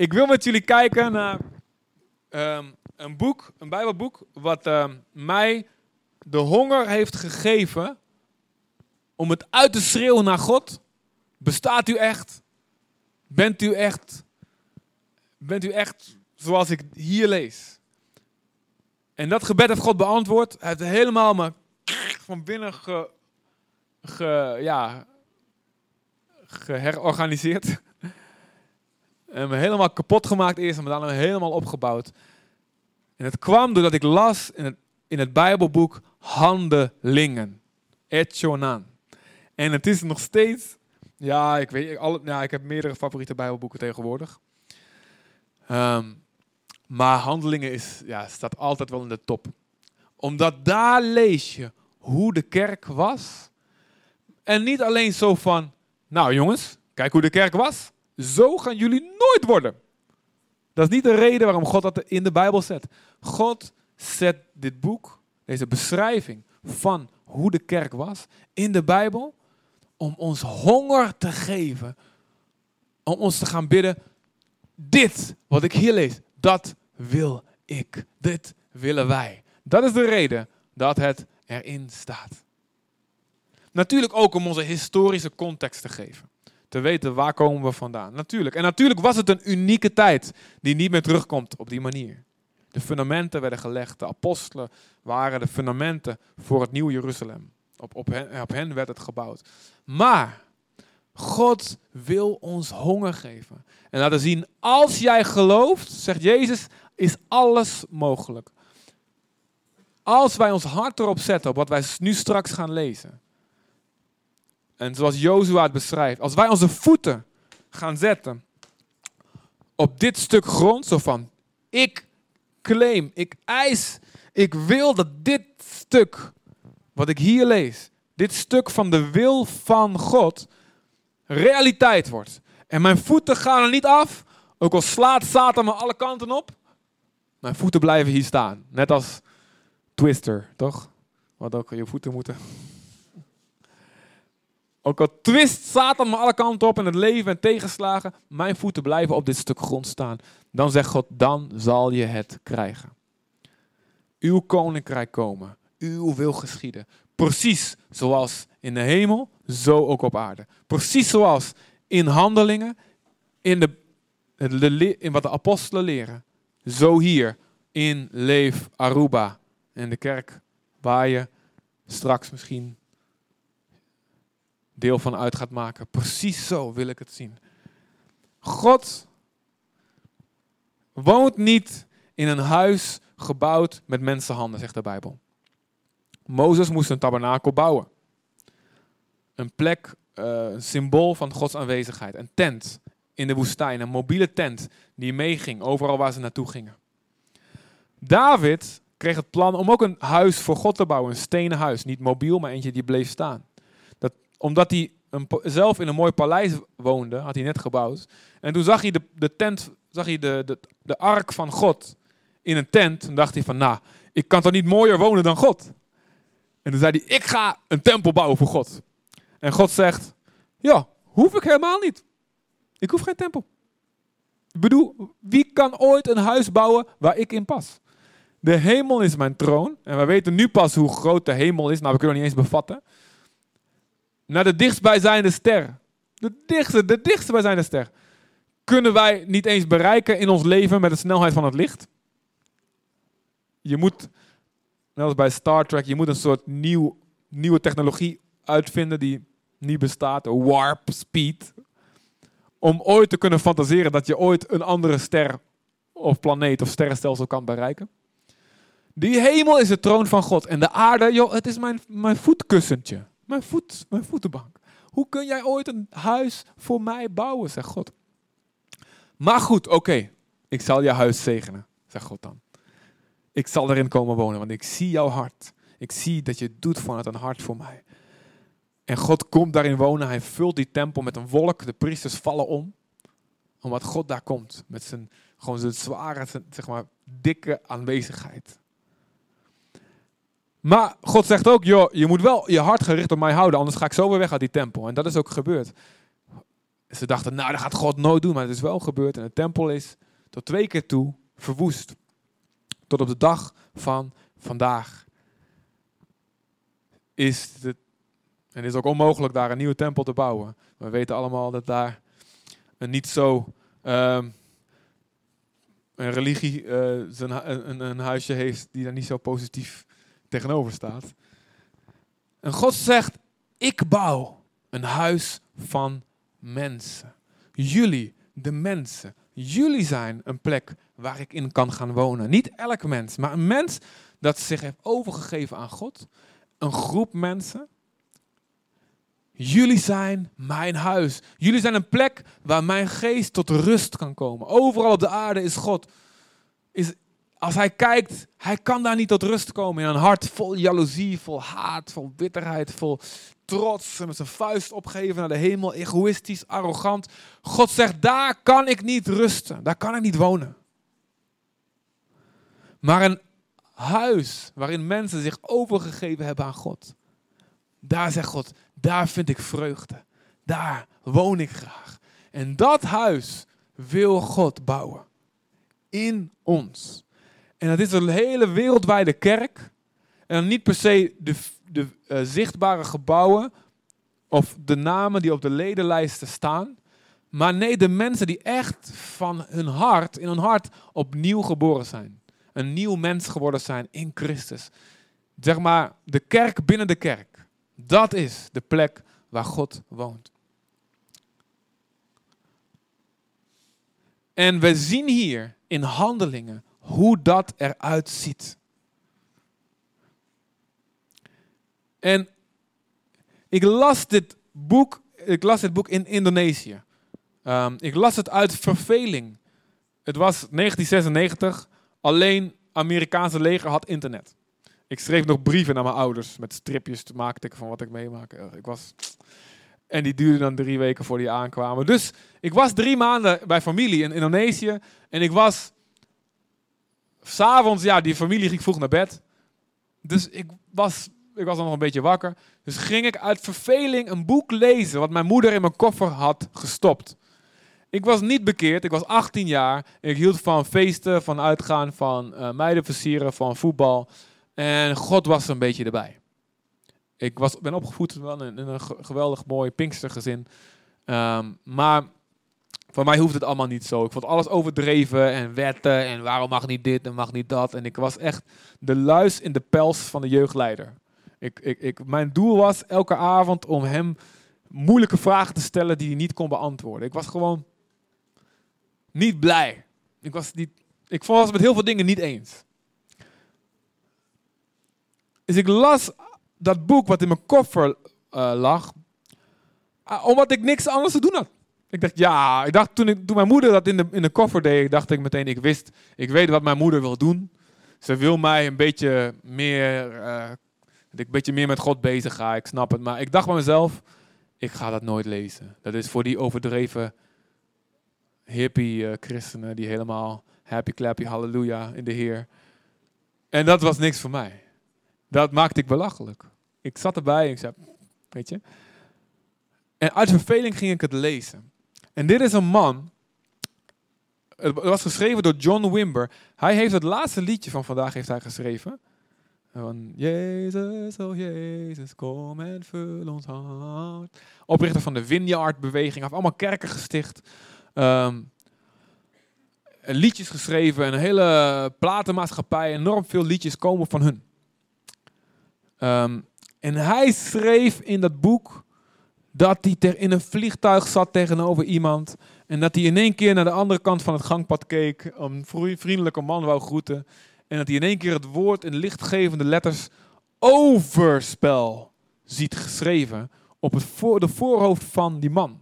Ik wil met jullie kijken naar ehm, een boek, een Bijbelboek, wat ehm, mij de honger heeft gegeven om het uit te schreeuwen naar God. Bestaat u echt? Bent u echt? Bent u echt zoals ik hier lees? En dat gebed heeft God beantwoord. Hij heeft helemaal me van binnen ge, ja, geherorganiseerd. En me helemaal kapot gemaakt eerst en daarna helemaal opgebouwd. En het kwam doordat ik las in het, in het Bijbelboek Handelingen. Etchonan. En het is nog steeds, ja, ik weet, ja, ik heb meerdere favoriete Bijbelboeken tegenwoordig. Ehm, maar Handelingen is, ja, staat altijd wel in de top. Omdat daar lees je hoe de kerk was. En niet alleen zo van, nou jongens, kijk hoe de kerk was. Zo gaan jullie nooit worden. Dat is niet de reden waarom God dat in de Bijbel zet. God zet dit boek, deze beschrijving van hoe de kerk was, in de Bijbel, om ons honger te geven. Om ons te gaan bidden, dit wat ik hier lees, dat wil ik. Dit willen wij. Dat is de reden dat het erin staat. Natuurlijk ook om onze historische context te geven. Te weten waar komen we vandaan. Natuurlijk. En natuurlijk was het een unieke tijd die niet meer terugkomt op die manier. De fundamenten werden gelegd. De apostelen waren de fundamenten voor het nieuwe Jeruzalem. Op, op, hen, op hen werd het gebouwd. Maar God wil ons honger geven. En laten zien, als jij gelooft, zegt Jezus, is alles mogelijk. Als wij ons hart erop zetten, op wat wij nu straks gaan lezen. En zoals Jozua het beschrijft, als wij onze voeten gaan zetten op dit stuk grond, zo van, ik claim, ik eis, ik wil dat dit stuk, wat ik hier lees, dit stuk van de wil van God, realiteit wordt. En mijn voeten gaan er niet af, ook al slaat Satan me alle kanten op. Mijn voeten blijven hier staan. Net als Twister, toch? Wat ook je voeten moeten. Ook al twist Satan me alle kanten op in het leven en tegenslagen, mijn voeten blijven op dit stuk grond staan. Dan zegt God, dan zal je het krijgen. Uw koninkrijk komen, uw wil geschieden. Precies zoals in de hemel, zo ook op aarde. Precies zoals in handelingen, in, de, in wat de apostelen leren. Zo hier in Leef Aruba, in de kerk, waar je straks misschien deel van uit gaat maken. Precies zo wil ik het zien. God woont niet in een huis gebouwd met mensenhanden, zegt de Bijbel. Mozes moest een tabernakel bouwen. Een plek, uh, een symbool van Gods aanwezigheid. Een tent in de woestijn, een mobiele tent die meeging overal waar ze naartoe gingen. David kreeg het plan om ook een huis voor God te bouwen, een stenen huis. Niet mobiel, maar eentje die bleef staan. Dat, omdat hij een, zelf in een mooi paleis woonde, had hij net gebouwd. En toen zag hij de, de tent, zag hij de, de, de ark van God in een tent. En dacht hij van, nou, ik kan toch niet mooier wonen dan God? En toen zei hij, ik ga een tempel bouwen voor God. En God zegt, ja, hoef ik helemaal niet. Ik hoef geen tempel. Ik bedoel, wie kan ooit een huis bouwen waar ik in pas? De hemel is mijn troon. En we weten nu pas hoe groot de hemel is. Nou, we kunnen het niet eens bevatten. Naar de dichtstbijzijnde ster. De dichtste, de dichtstbijzijnde ster. Kunnen wij niet eens bereiken in ons leven met de snelheid van het licht? Je moet, net als bij Star Trek, je moet een soort nieuw, nieuwe technologie uitvinden die niet bestaat. Warp speed. Om ooit te kunnen fantaseren dat je ooit een andere ster of planeet of sterrenstelsel kan bereiken. Die hemel is de troon van God. En de aarde, joh, het is mijn, mijn voetkussentje. Mijn, voet, mijn voetenbank. Hoe kun jij ooit een huis voor mij bouwen, zegt God. Maar goed, oké. Ik zal je huis zegenen, zegt God dan. Ik zal erin komen wonen, want ik zie jouw hart. Ik zie dat je doet vanuit een hart voor mij. En God komt daarin wonen. Hij vult die tempel met een wolk. De priesters vallen om. Omdat God daar komt. Met zijn, gewoon zijn zware, zeg maar, dikke aanwezigheid. Maar God zegt ook, joh, je moet wel je hart gericht op mij houden, anders ga ik zo weer weg uit die tempel. En dat is ook gebeurd. Ze dachten, nou, dat gaat God nooit doen, maar het is wel gebeurd. En de tempel is tot twee keer toe verwoest. Tot op de dag van vandaag is het, en is ook onmogelijk daar een nieuwe tempel te bouwen. We weten allemaal dat daar een niet zo ehm, een religie zijn, een, een huisje heeft die daar niet zo positief tegenover staat. En God zegt, ik bouw een huis van mensen. Jullie, de mensen. Jullie zijn een plek waar ik in kan gaan wonen. Niet elk mens, maar een mens dat zich heeft overgegeven aan God. Een groep mensen. Jullie zijn mijn huis. Jullie zijn een plek waar mijn geest tot rust kan komen. Overal op de aarde is God. Is, als hij kijkt, hij kan daar niet tot rust komen in een hart vol jaloezie, vol haat, vol bitterheid, vol trots, met zijn vuist opgeven naar de hemel, egoïstisch, arrogant. God zegt, daar kan ik niet rusten, daar kan ik niet wonen. Maar een huis waarin mensen zich overgegeven hebben aan God, daar zegt God, daar vind ik vreugde. Daar woon ik graag. En dat huis wil God bouwen. In ons. En dat is een hele wereldwijde kerk. En niet per se de, de uh, zichtbare gebouwen of de namen die op de ledenlijsten staan. Maar nee, de mensen die echt van hun hart, in hun hart opnieuw geboren zijn. Een nieuw mens geworden zijn in Christus. Zeg maar, de kerk binnen de kerk. Dat is de plek waar God woont. En we zien hier in handelingen hoe dat eruit ziet. En ik las dit boek, ik las dit boek in Indonesië. Um, ik las het uit verveling. Het was 1996, alleen Amerikaanse leger had internet. Ik schreef nog brieven naar mijn ouders met stripjes te maken van wat ik meemaak. Ik was... En die duurden dan drie weken voor die aankwamen. Dus ik was drie maanden bij familie in Indonesië. En ik was s'avonds, ja, die familie ging vroeg naar bed. Dus ik was, ik was nog een beetje wakker. Dus ging ik uit verveling een boek lezen wat mijn moeder in mijn koffer had gestopt. Ik was niet bekeerd, ik was 18 jaar. Ik hield van feesten, van uitgaan, van uh, meiden versieren, van voetbal. En God was een beetje erbij. Ik was, ben opgevoed in een, in een geweldig mooi Pinkstergezin. Um, maar voor mij hoeft het allemaal niet zo. Ik vond alles overdreven en wetten en waarom mag niet dit en mag niet dat. En ik was echt de luis in de pels van de jeugdleider. Ik, ik, ik, mijn doel was elke avond om hem moeilijke vragen te stellen die hij niet kon beantwoorden. Ik was gewoon niet blij. Ik was, niet, ik was het met heel veel dingen niet eens. Dus ik las dat boek wat in mijn koffer uh, lag, uh, omdat ik niks anders te doen had. Ik dacht, ja, ik dacht toen, ik, toen mijn moeder dat in de, in de koffer deed, dacht ik meteen, ik wist, ik weet wat mijn moeder wil doen. Ze wil mij een beetje meer, uh, dat ik een beetje meer met God bezig ga, ik snap het. Maar ik dacht bij mezelf, ik ga dat nooit lezen. Dat is voor die overdreven hippie uh, christenen die helemaal happy clappy halleluja in de Heer. En dat was niks voor mij. Dat maakte ik belachelijk. Ik zat erbij en ik zei, weet je. En uit verveling ging ik het lezen. En dit is een man. Het was geschreven door John Wimber. Hij heeft het laatste liedje van vandaag heeft hij geschreven. Jezus, oh Jezus, kom en vul ons hart. Oprichter van de Vineyard-beweging. Heeft allemaal kerken gesticht. Um, liedjes geschreven. Een hele platenmaatschappij. Enorm veel liedjes komen van hun. Um, en hij schreef in dat boek dat hij in een vliegtuig zat tegenover iemand. En dat hij in één keer naar de andere kant van het gangpad keek. Een vriendelijke man wou groeten. En dat hij in één keer het woord in lichtgevende letters overspel ziet geschreven op het de voorhoofd van die man.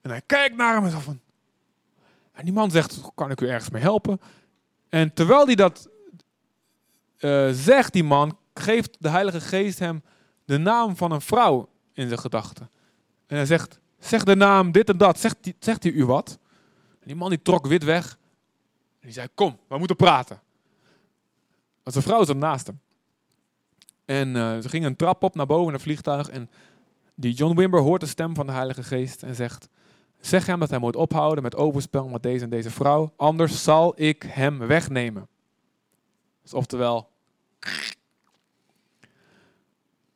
En hij kijkt naar hem en zegt van... En die man zegt, kan ik u ergens mee helpen? En terwijl hij dat uh, zegt, die man, geeft de Heilige Geest hem de naam van een vrouw in zijn gedachten. En hij zegt, zeg de naam dit en dat, zegt, hij u wat? En die man die trok wit weg. En die zei, kom, we moeten praten. Want zijn vrouw zat naast hem. En uh, ze gingen een trap op naar boven in het vliegtuig. En die John Wimber hoort de stem van de Heilige Geest en zegt: Zeg hem dat hij moet ophouden met overspel met deze en deze vrouw, anders zal ik hem wegnemen. Dus oftewel.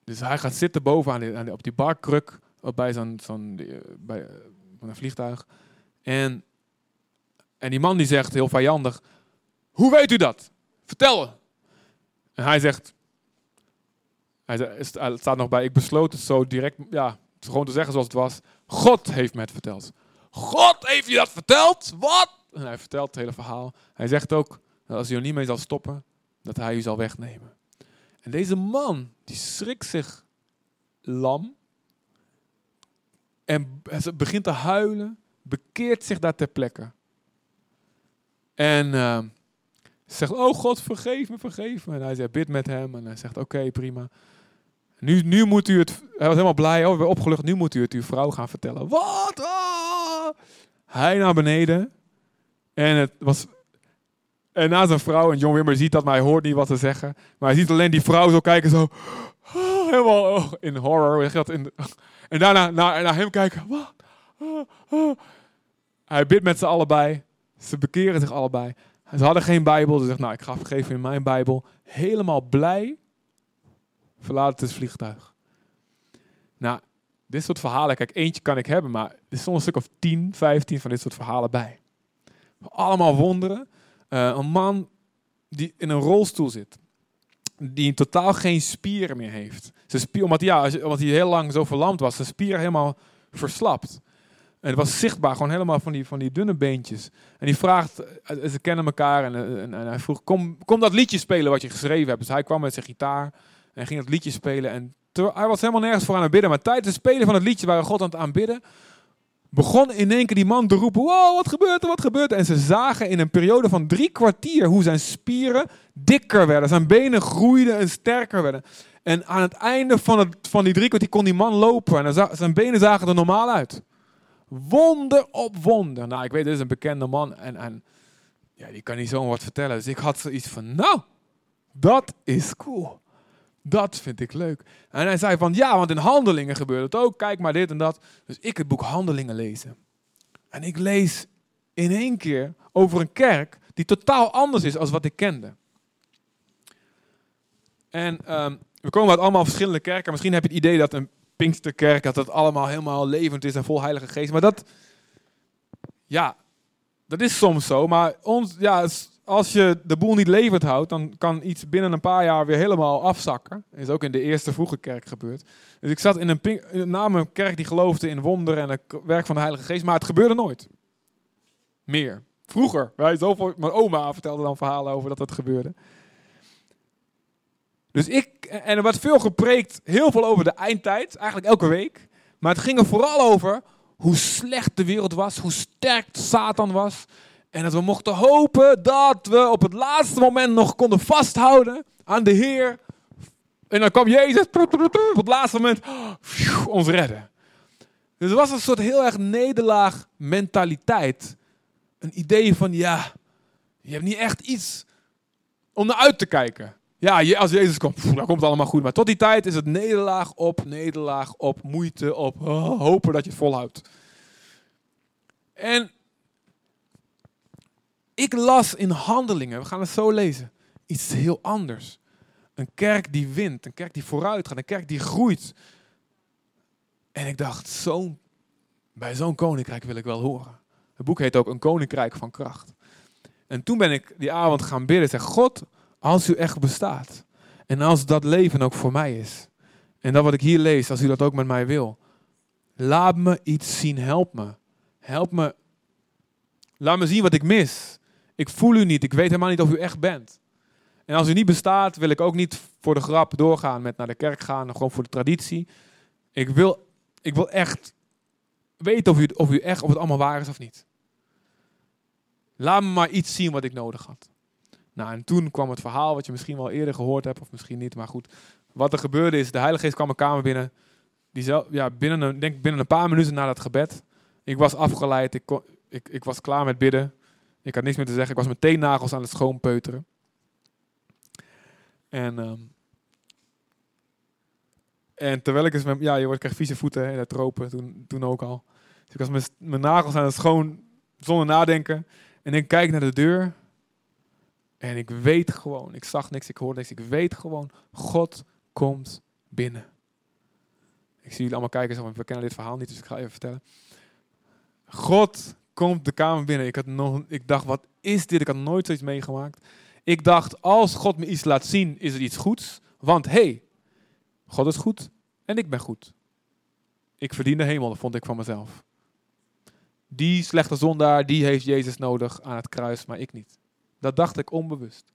Dus hij gaat zitten boven aan op die barkruk bij zo'n eh, eh, van een vliegtuig. En, en die man die zegt heel vijandig: Hoe weet u dat? Vertel. En hij zegt: hij het staat nog bij, ik besloot het zo direct, ja, gewoon te zeggen zoals het was. God heeft me het verteld. God heeft je dat verteld? Wat? En hij vertelt het hele verhaal. Hij zegt ook, dat als hij er niet mee zal stoppen, dat hij u zal wegnemen. En deze man, die schrikt zich lam. En begint te huilen, bekeert zich daar ter plekke. En uh, zegt, oh God, vergeef me, vergeef me. En hij zegt, bid met hem. En hij zegt, oké, prima. Nu, nu moet u het, hij was helemaal blij, oh, weer opgelucht, nu moet u het uw vrouw gaan vertellen. Wat? Ah! Hij naar beneden. En het was, en na zijn vrouw, en John Wimmer ziet dat, maar hij hoort niet wat ze zeggen. Maar hij ziet alleen die vrouw zo kijken, zo, ah, helemaal oh, in horror. In, en daarna naar, hem kijken, wat? Ah, hij bidt met ze allebei. Ze bekeren zich allebei. Ze hadden geen Bijbel. Ze zegt, nou, ik ga vergeven in mijn Bijbel. Helemaal blij verlaat het vliegtuig. Nou, dit soort verhalen, kijk, eentje kan ik hebben, maar er stonden een stuk of 10, 15 van dit soort verhalen bij. Allemaal wonderen. Uh, een man die in een rolstoel zit, die totaal geen spieren meer heeft. Zijn spier, omdat, ja, omdat hij heel lang zo verlamd was, zijn spier helemaal verslapt. En het was zichtbaar, gewoon helemaal van die, van die dunne beentjes. En die vraagt, eh, ze kennen elkaar en, en, hij vroeg, kom, kom dat liedje spelen wat je geschreven hebt. Dus hij kwam met zijn gitaar en ging het liedje spelen. En hij was helemaal nergens voor aan het bidden. Maar tijdens het spelen van het liedje waren God aan het aanbidden. Begon in één keer die man te roepen: Wow, wat gebeurt er? Wat gebeurt er? En ze zagen in een periode van drie kwartier hoe zijn spieren dikker werden. Zijn benen groeiden en sterker werden. En aan het einde van, het, van die drie kwartier kon die man lopen. En zijn benen zagen er normaal uit. Wonder op wonder. Nou, ik weet, dit is een bekende man. En, en ja, die kan niet zomaar wat vertellen. Dus ik had zoiets van: Nou, dat is cool. Dat vind ik leuk. En hij zei van ja, want in handelingen gebeurt het ook. Kijk maar dit en dat. Dus ik het boek Handelingen lezen. En ik lees in één keer over een kerk die totaal anders is als wat ik kende. En um, we komen uit allemaal verschillende kerken. Misschien heb je het idee dat een Pinksterkerk, dat het allemaal helemaal levend is en vol Heilige Geest. Maar dat, ja, dat is soms zo. Maar ons, ja, als je de boel niet levend houdt, dan kan iets binnen een paar jaar weer helemaal afzakken. Dat is ook in de eerste vroege kerk gebeurd. Dus ik zat in een, naam een kerk die geloofde in wonderen en het werk van de Heilige Geest, maar het gebeurde nooit. Meer. Vroeger. Wij zoveel, mijn oma vertelde dan verhalen over dat het gebeurde. Dus ik, en er werd veel gepreekt, heel veel over de eindtijd, eigenlijk elke week. Maar het ging er vooral over hoe slecht de wereld was, hoe sterk Satan was. En dat we mochten hopen dat we op het laatste moment nog konden vasthouden aan de Heer. En dan kwam Jezus op het laatste moment ons redden. Dus er was een soort heel erg nederlaag mentaliteit. Een idee van ja, je hebt niet echt iets om naar uit te kijken. Ja, als Jezus komt, dan komt het allemaal goed. Maar tot die tijd is het nederlaag op, nederlaag op, moeite op, oh, hopen dat je het volhoudt. En ik las in handelingen, we gaan het zo lezen, iets heel anders. Een kerk die wint, een kerk die vooruit gaat, een kerk die groeit. En ik dacht, zo, bij zo'n koninkrijk wil ik wel horen. Het boek heet ook Een koninkrijk van kracht. En toen ben ik die avond gaan bidden en zeg, God, als u echt bestaat. En als dat leven ook voor mij is. En dat wat ik hier lees, als u dat ook met mij wil. Laat me iets zien, help me. Help me. Laat me zien wat ik mis. Ik voel u niet. Ik weet helemaal niet of u echt bent. En als u niet bestaat, wil ik ook niet voor de grap doorgaan met naar de kerk gaan. Gewoon voor de traditie. Ik wil, ik wil echt weten of u, of u echt, of het allemaal waar is of niet. Laat me maar iets zien wat ik nodig had. Nou, en toen kwam het verhaal wat je misschien wel eerder gehoord hebt, of misschien niet, maar goed. Wat er gebeurde is, de Heilige Geest kwam mijn kamer binnen. Die zelf, ja, binnen, een, denk binnen een paar minuten na dat gebed. Ik was afgeleid, ik, ik, ik was klaar met bidden. Ik had niks meer te zeggen. Ik was meteen nagels aan het schoonpeuteren. En, um, En terwijl ik eens met, ja, je wordt krijgt vieze voeten, hè, dat tropen, toen, toen ook al. Dus ik was mijn, mijn nagels aan het schoon, zonder nadenken. En ik kijk naar de deur. En ik weet gewoon, ik zag niks, ik hoorde niks. Ik weet gewoon, God komt binnen. Ik zie jullie allemaal kijken, we kennen dit verhaal niet, dus ik ga even vertellen. God komt de kamer binnen. Ik, had nog, ik dacht, wat is dit? Ik had nooit zoiets meegemaakt. Ik dacht, als God me iets laat zien, is het iets goeds. Want hé, hey, God is goed en ik ben goed. Ik verdien de hemel, vond ik van mezelf. Die slechte zondaar, die heeft Jezus nodig aan het kruis, maar ik niet. Dat dacht ik onbewust.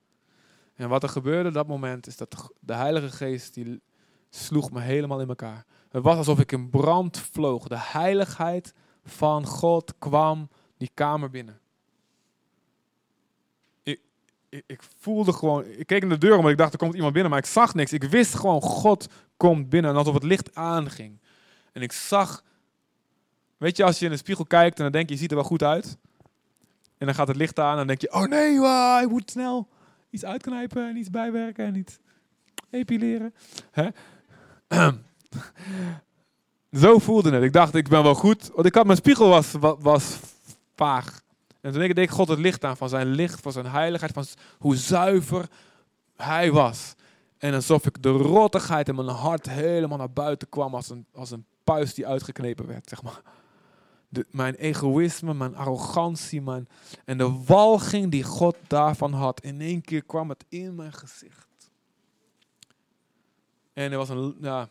En wat er gebeurde dat moment, is dat de Heilige Geest, die sloeg me helemaal in elkaar. Het was alsof ik in brand vloog. De heiligheid van God kwam die kamer binnen. Ik, ik, ik, voelde gewoon, ik keek naar de deur omdat ik dacht er komt iemand binnen, maar ik zag niks. Ik wist gewoon, God komt binnen. En alsof het licht aanging. En ik zag, weet je, als je in de spiegel kijkt en dan denk je, je ziet er wel goed uit. En dan gaat het licht aan en dan denk je, oh nee, wow, ik moet snel iets uitknijpen en iets bijwerken en iets epileren. Hè? Zo voelde het. Ik dacht, ik ben wel goed. Want ik had mijn spiegel was, was vaag. En toen deed ik God het licht aan van zijn licht, van zijn heiligheid, van hoe zuiver hij was. En alsof ik de rottigheid in mijn hart helemaal naar buiten kwam als een, als een puist die uitgeknepen werd, zeg maar. De, mijn egoïsme, mijn arrogantie, mijn, en de walging die God daarvan had. In één keer kwam het in mijn gezicht. En er was een, ja,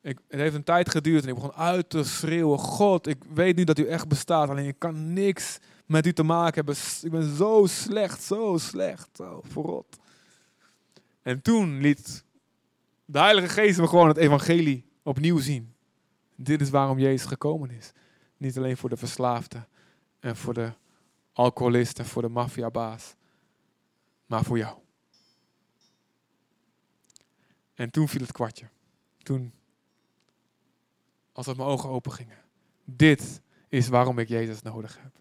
het heeft een tijd geduurd en ik begon uit te schreeuwen. God, ik weet nu dat u echt bestaat, alleen ik kan niks met u te maken hebben. Ik ben zo slecht, zo slecht, zo verrot. En toen liet de Heilige Geest me gewoon het evangelie opnieuw zien. Dit is waarom Jezus gekomen is. Niet alleen voor de verslaafde en voor de alcoholist en voor de maffiabaas, maar voor jou. En toen viel het kwartje. Toen als mijn ogen open gingen. Dit is waarom ik Jezus nodig heb.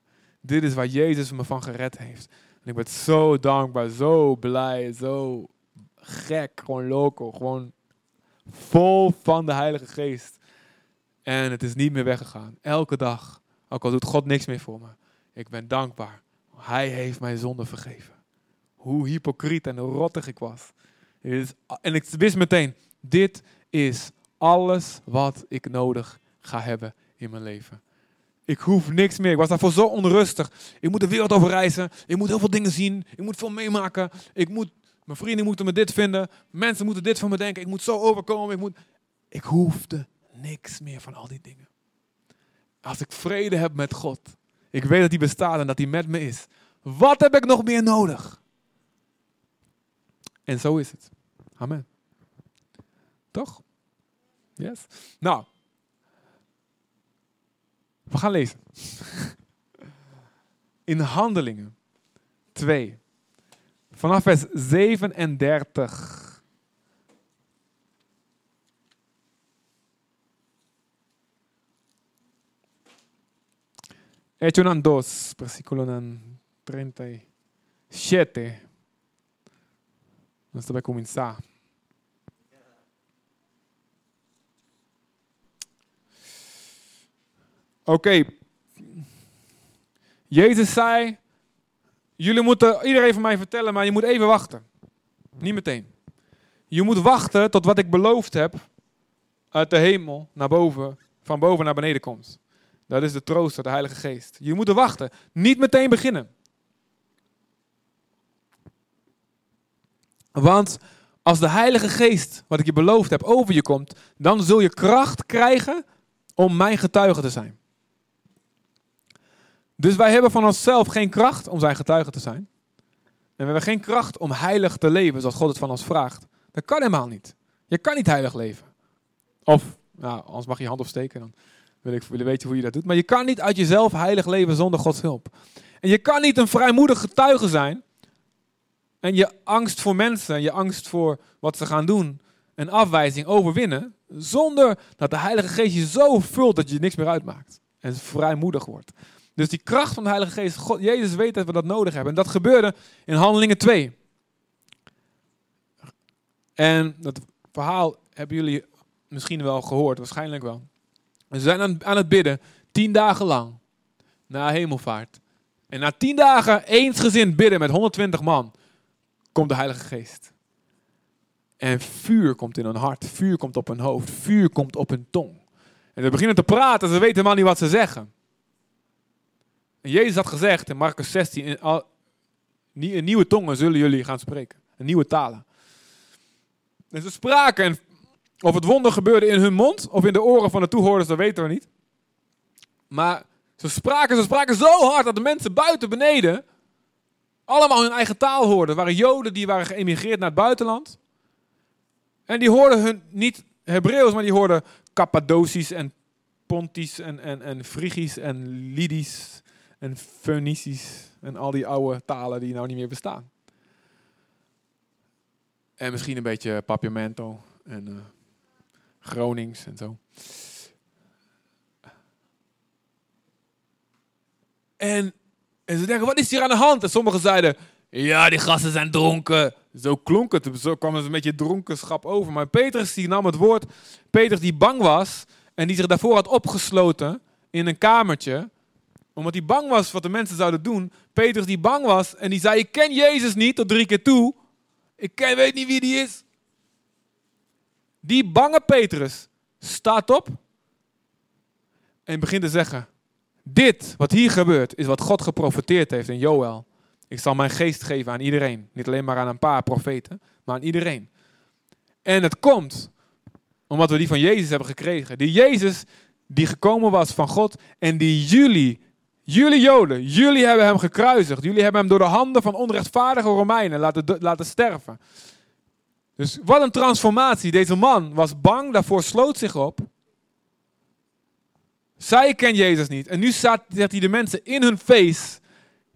Dit is waar Jezus me van gered heeft. En ik ben zo dankbaar, zo blij, zo gek, gewoon loco, gewoon vol van de Heilige Geest. En het is niet meer weggegaan. Elke dag, ook al doet God niks meer voor me. Ik ben dankbaar. Hij heeft mijn zonde vergeven. Hoe hypocriet en rottig ik was. En ik wist meteen, dit is alles wat ik nodig ga hebben in mijn leven. Ik hoef niks meer. Ik was daarvoor zo onrustig. Ik moet de wereld over reizen. Ik moet heel veel dingen zien. Ik moet veel meemaken. Ik moet, mijn vrienden moeten me dit vinden. Mensen moeten dit van me denken. Ik moet zo overkomen. Ik, moet, ik hoefde niks meer van al die dingen. Als ik vrede heb met God. Ik weet dat hij bestaat en dat hij met me is. Wat heb ik nog meer nodig? En zo is het. Amen. Toch? Yes? Nou, we gaan lezen. In Handelingen 2, vanaf vers 37. Hechos 2, versículo 37. Nós vai começar. Oké. Jezus zei, jullie moeten iedereen van mij vertellen, maar je moet even wachten. Niet meteen. Je moet wachten tot wat ik beloofd heb uit de hemel naar boven, van boven naar beneden komt. Dat is de trooster, de Heilige Geest. Je moet wachten. Niet meteen beginnen. Want als de Heilige Geest, wat ik je beloofd heb, over je komt, dan zul je kracht krijgen om mijn getuige te zijn. Dus wij hebben van onszelf geen kracht om zijn getuige te zijn. En we hebben geen kracht om heilig te leven zoals God het van ons vraagt. Dat kan helemaal niet. Je kan niet heilig leven. Of, nou, anders mag je je hand opsteken, dan wil ik willen weten hoe je dat doet. Maar je kan niet uit jezelf heilig leven zonder Gods hulp. En je kan niet een vrijmoedig getuige zijn en je angst voor mensen, je angst voor wat ze gaan doen en afwijzing overwinnen, zonder dat de Heilige Geest je zo vult dat je niks meer uitmaakt en vrijmoedig wordt. Dus die kracht van de Heilige Geest, God, Jezus weet dat we dat nodig hebben. En dat gebeurde in Handelingen 2. En dat verhaal hebben jullie misschien wel gehoord, waarschijnlijk wel. Ze zijn aan, het bidden, tien dagen lang, na hemelvaart. En na tien dagen eensgezind bidden met 120 man, komt de Heilige Geest. En vuur komt in hun hart, vuur komt op hun hoofd, vuur komt op hun tong. En ze beginnen te praten, ze weten helemaal niet wat ze zeggen. Jezus had gezegd in Marcus 16, in, al, nieuwe tongen zullen jullie gaan spreken. In nieuwe talen. En ze spraken en of het wonder gebeurde in hun mond of in de oren van de toehoorders, dat weten we niet. Maar ze spraken, ze spraken zo hard dat de mensen buiten beneden allemaal hun eigen taal hoorden. Er waren Joden die waren geëmigreerd naar het buitenland. En die hoorden hun niet Hebreeuws, maar die hoorden Cappadocisch en Pontisch en, en, en Frigisch en Lydisch en Phoenicisch en al die oude talen die nou niet meer bestaan. En misschien een beetje Papiamento en uh, Gronings en zo. En, en ze denken, wat is hier aan de hand? En sommigen zeiden, ja, die gasten zijn dronken. Zo klonk het, zo kwam het een beetje dronkenschap over. Maar Petrus die nam het woord, Petrus die bang was en die zich daarvoor had opgesloten in een kamertje, omdat hij bang was wat de mensen zouden doen. Petrus die bang was en die zei, ik ken Jezus niet tot drie keer toe. Ik ken, weet niet wie die is. Die bange Petrus staat op en begint te zeggen, dit wat hier gebeurt is wat God geprofeteerd heeft in Joël. Ik zal mijn geest geven aan iedereen. Niet alleen maar aan een paar profeten, maar aan iedereen. En het komt omdat we die van Jezus hebben gekregen. Die Jezus die gekomen was van God en die jullie, jullie Joden, jullie hebben hem gekruisigd. Jullie hebben hem door de handen van onrechtvaardige Romeinen laten, laten sterven. Dus wat een transformatie. Deze man was bang, daarvoor sloot zich op. Zij ken Jezus niet. En nu zet hij de mensen in hun face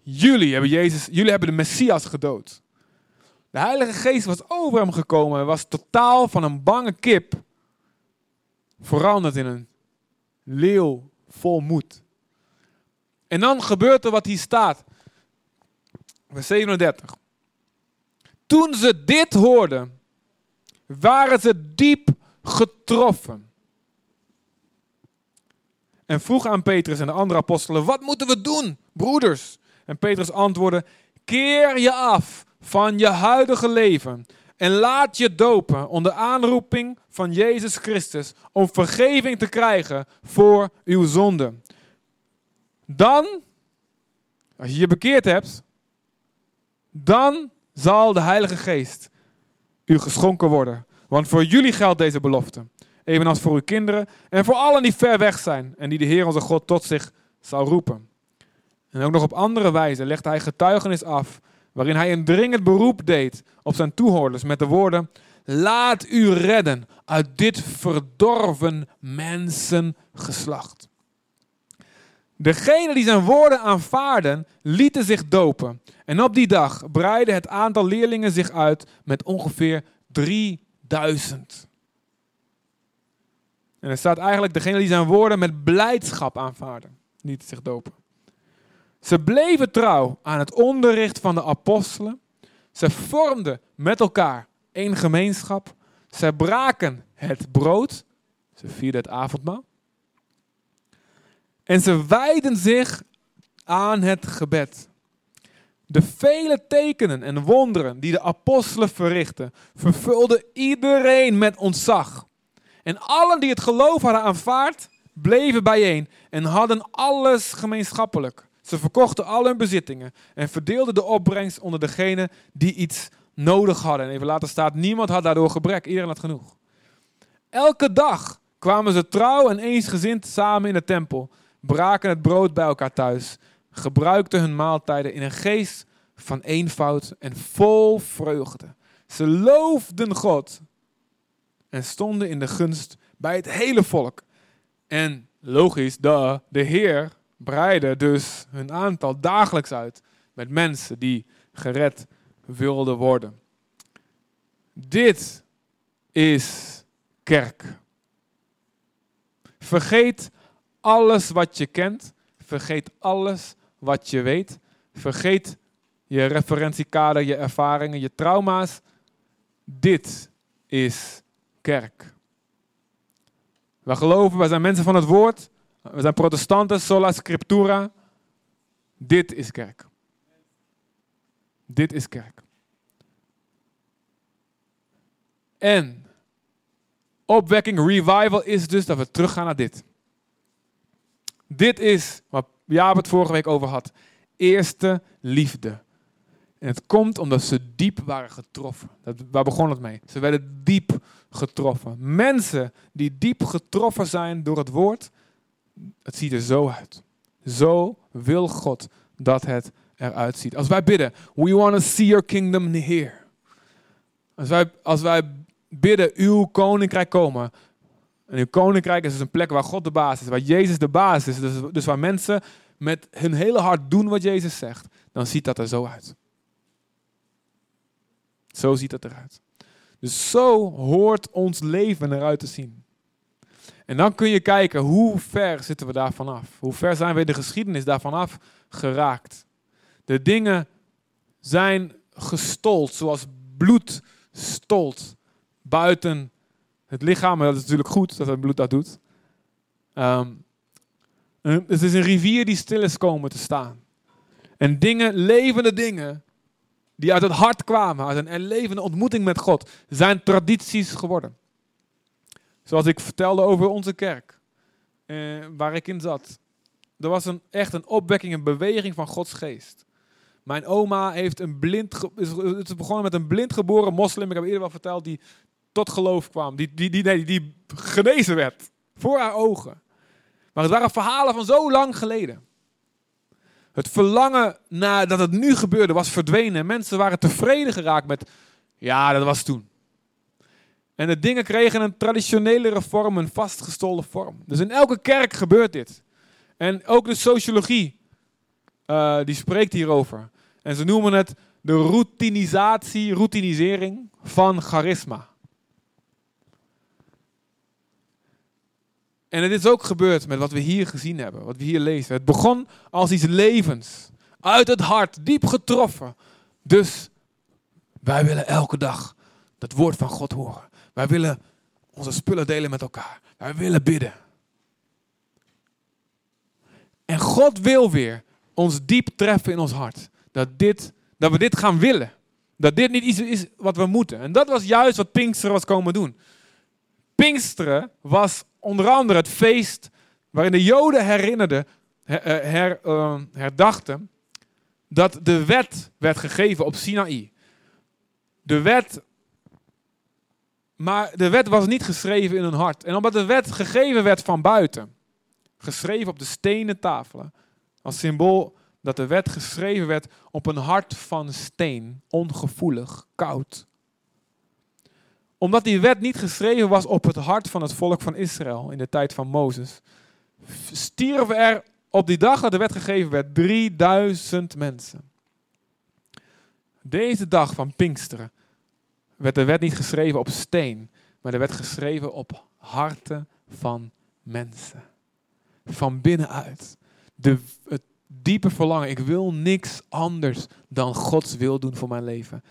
Jullie hebben, Jezus, jullie hebben de Messias gedood. De Heilige Geest was over hem gekomen en was totaal van een bange kip veranderd in een leeuw vol moed. En dan gebeurt er wat hier staat. Vers 37. Toen ze dit hoorden, waren ze diep getroffen. En vroeg aan Petrus en de andere apostelen: Wat moeten we doen, broeders? En Petrus antwoordde: Keer je af van je huidige leven en laat je dopen onder aanroeping van Jezus Christus om vergeving te krijgen voor uw zonden. Dan, als je je bekeerd hebt, dan zal de Heilige Geest u geschonken worden. Want voor jullie geldt deze belofte. Evenals voor uw kinderen en voor allen die ver weg zijn en die de Heer onze God tot zich zal roepen. En ook nog op andere wijze legde hij getuigenis af, waarin hij een dringend beroep deed op zijn toehoorders met de woorden: Laat u redden uit dit verdorven mensengeslacht. Degenen die zijn woorden aanvaarden, lieten zich dopen. En op die dag breidde het aantal leerlingen zich uit met ongeveer 3000. En er staat eigenlijk, degenen die zijn woorden met blijdschap aanvaarden, lieten zich dopen. Ze bleven trouw aan het onderricht van de apostelen. Ze vormden met elkaar één gemeenschap. Ze braken het brood. Ze vierden het avondmaal. En ze wijden zich aan het gebed. De vele tekenen en wonderen die de apostelen verrichtten, vervulden iedereen met ontzag. En allen die het geloof hadden aanvaard, bleven bijeen en hadden alles gemeenschappelijk. Ze verkochten al hun bezittingen en verdeelden de opbrengst onder degenen die iets nodig hadden. En even later staat, niemand had daardoor gebrek, iedereen had genoeg. Elke dag kwamen ze trouw en eensgezind samen in de tempel, braken het brood bij elkaar thuis, gebruikten hun maaltijden in een geest van eenvoud en vol vreugde. Ze loofden God en stonden in de gunst bij het hele volk. En logisch, de, de Heer breiden dus hun aantal dagelijks uit met mensen die gered wilden worden. Dit is kerk. Vergeet alles wat je kent. Vergeet alles wat je weet. Vergeet je referentiekader, je ervaringen, je trauma's. Dit is kerk. Wij geloven, wij zijn mensen van het woord. We zijn protestanten, sola scriptura. Dit is kerk. Dit is kerk. En opwekking, revival is dus dat we teruggaan naar dit. Dit is wat Jaap het vorige week over had. Eerste liefde. En het komt omdat ze diep waren getroffen. Dat, waar begon het mee? Ze werden diep getroffen. Mensen die diep getroffen zijn door het woord, het ziet er zo uit. Zo wil God dat het eruit ziet. Als wij bidden, we want to see your kingdom here. Als wij, als wij bidden, uw koninkrijk komen. En uw koninkrijk is dus een plek waar God de baas is, waar Jezus de baas is. Dus, dus waar mensen met hun hele hart doen wat Jezus zegt. Dan ziet dat er zo uit. Zo ziet het eruit. Dus zo hoort ons leven eruit te zien. En dan kun je kijken hoe ver zitten we daarvan af. Hoe ver zijn we in de geschiedenis daarvan af geraakt. De dingen zijn gestold zoals bloed stolt buiten het lichaam. Maar dat is natuurlijk goed dat het bloed dat doet. Um, het is een rivier die stil is komen te staan. En dingen, levende dingen, die uit het hart kwamen, uit een levende ontmoeting met God, zijn tradities geworden. Zoals ik vertelde over onze kerk, eh, waar ik in zat. Er was een, echt een opwekking, een beweging van Gods geest. Mijn oma heeft een blind, is, het begonnen met een blind geboren moslim, ik heb eerder wel verteld, die tot geloof kwam, die, die, die, nee, die genezen werd voor haar ogen. Maar het waren verhalen van zo lang geleden. Het verlangen naar dat het nu gebeurde was verdwenen. Mensen waren tevreden geraakt met, ja, dat was toen. En de dingen kregen een traditionelere vorm, een vastgestolen vorm. Dus in elke kerk gebeurt dit. En ook de sociologie, uh, die spreekt hierover. En ze noemen het de routinisatie, routinisering van charisma. En het is ook gebeurd met wat we hier gezien hebben, wat we hier lezen. Het begon als iets levens, uit het hart, diep getroffen. Dus wij willen elke dag dat woord van God horen. Wij willen onze spullen delen met elkaar. Wij willen bidden. En God wil weer ons diep treffen in ons hart. Dat, dit, dat we dit gaan willen. Dat dit niet iets is wat we moeten. En dat was juist wat Pinksteren was komen doen. Pinksteren was onder andere het feest waarin de Joden herinnerden, her, uh, herdachten dat de wet werd gegeven op Sinaï. De wet, maar de wet was niet geschreven in hun hart. En omdat de wet gegeven werd van buiten, geschreven op de stenen tafelen, als symbool dat de wet geschreven werd op een hart van steen, ongevoelig, koud omdat die wet niet geschreven was op het hart van het volk van Israël in de tijd van Mozes, stierven er op die dag dat de wet gegeven werd 3000 mensen. Deze dag van Pinksteren werd de wet niet geschreven op steen, maar de wet geschreven op harten van mensen. Van binnenuit. De, het diepe verlangen, ik wil niks anders dan Gods wil doen voor mijn leven.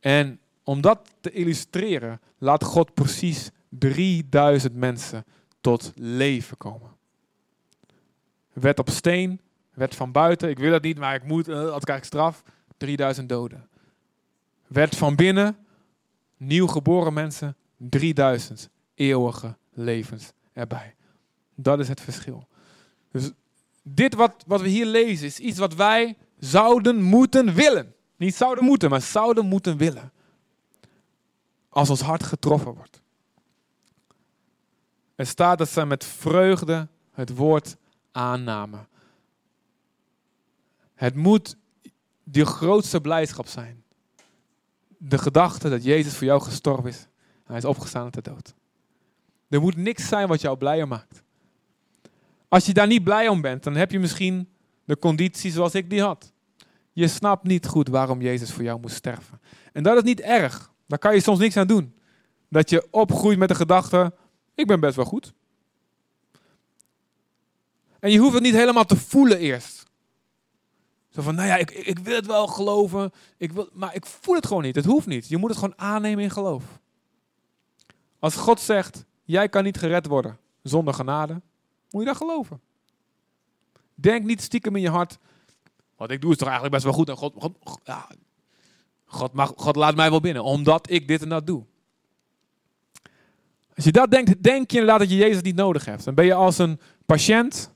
En om dat te illustreren, laat God precies 3000 mensen tot leven komen. Wet op steen, wet van buiten, ik wil het niet, maar ik moet, als krijg ik straf, 3000 doden. Wet van binnen, nieuw geboren mensen, 3000 eeuwige levens erbij. Dat is het verschil. Dus dit wat, wat we hier lezen is iets wat wij zouden moeten willen. Niet zouden moeten, maar zouden moeten willen als ons hart getroffen wordt. Er staat dat ze met vreugde het woord aannamen. Het moet de grootste blijdschap zijn. De gedachte dat Jezus voor jou gestorven is. Hij is opgestaan uit de dood. Er moet niks zijn wat jou blijer maakt. Als je daar niet blij om bent, dan heb je misschien de conditie zoals ik die had. Je snapt niet goed waarom Jezus voor jou moest sterven. En dat is niet erg. Daar kan je soms niks aan doen. Dat je opgroeit met de gedachte, ik ben best wel goed. En je hoeft het niet helemaal te voelen eerst. Zo van, nou ja, ik, ik wil het wel geloven, ik wil, maar ik voel het gewoon niet. Het hoeft niet. Je moet het gewoon aannemen in geloof. Als God zegt, jij kan niet gered worden, zonder genade, moet je dat geloven. Denk niet stiekem in je hart, wat ik doe is toch eigenlijk best wel goed en God, God, ja, God, God laat mij wel binnen, omdat ik dit en dat doe. Als je dat denkt, denk je inderdaad dat je Jezus niet nodig hebt. Dan ben je als een patiënt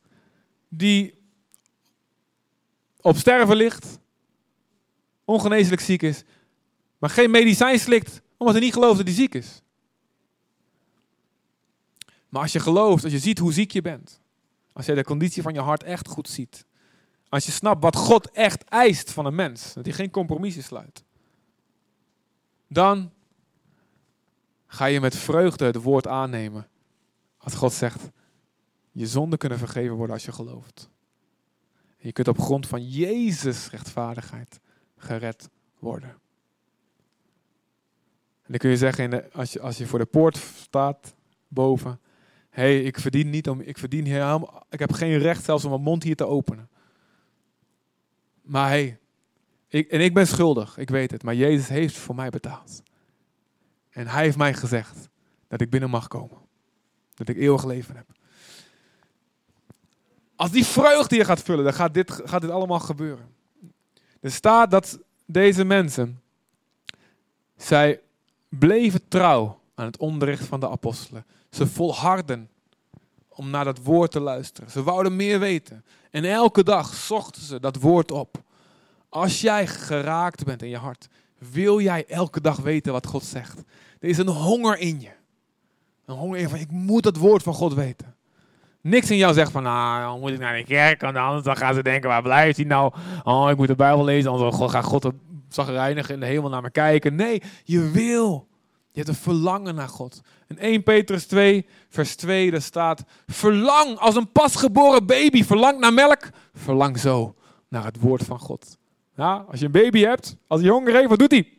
die op sterven ligt, ongeneeslijk ziek is, maar geen medicijn slikt omdat hij niet gelooft dat hij ziek is. Maar als je gelooft, als je ziet hoe ziek je bent, als je de conditie van je hart echt goed ziet, als je snapt wat God echt eist van een mens, dat hij geen compromissen sluit, dan ga je met vreugde het woord aannemen. Als God zegt, je zonden kunnen vergeven worden als je gelooft. je kunt op grond van Jezus rechtvaardigheid gered worden. En dan kun je zeggen, in als, je, als je voor de poort staat, boven, hé, hey, ik verdien niet om, ik verdien helemaal, ik heb geen recht zelfs om mijn mond hier te openen. Maar hé, hey, en ik ben schuldig, ik weet het, maar Jezus heeft voor mij betaald. En hij heeft mij gezegd dat ik binnen mag komen. Dat ik eeuwig leven heb. Als die vreugde je gaat vullen, dan gaat dit, gaat dit allemaal gebeuren. Er staat dat deze mensen, zij bleven trouw aan het onderricht van de apostelen. Ze volharden om naar dat woord te luisteren. Ze wouden meer weten. En elke dag zochten ze dat woord op. Als jij geraakt bent in je hart, wil jij elke dag weten wat God zegt. Er is een honger in je. Een honger in van, ik moet het woord van God weten. Niks in jou zegt van, nou, dan moet ik naar de kerk, want anders dan gaan ze denken, waar blijft hij nou? Oh, ik moet de Bijbel lezen, anders gaat God zagrijnig in de hemel naar me kijken. Nee, je wil. Je hebt een verlangen naar God. In 1 Petrus 2, vers 2, daar staat, verlang als een pasgeboren baby, verlang naar melk, verlang zo naar het woord van God. Ja, als je een baby hebt, als hij honger heeft, wat doet hij?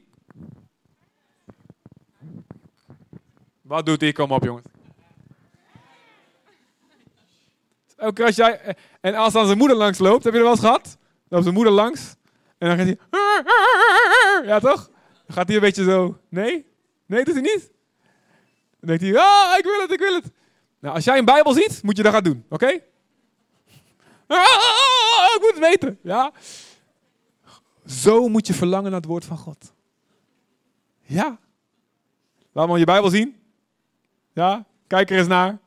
Wat doet hij? Kom op, jongens. Keer als jij, en als dan zijn moeder langs loopt, heb je er wel eens gehad? Loopt zijn moeder langs en dan gaat hij. Ja, toch? Dan gaat hij een beetje zo. Nee? Nee, doet hij niet? Dan denkt hij, ah, ik wil het, ik wil het. Nou, als jij een Bijbel ziet, moet je dat gaan doen, oké? Ah, ik moet het weten, ja? Zo moet je verlangen naar het woord van God. Ja. Laat maar je Bijbel zien. Ja, kijk er eens naar.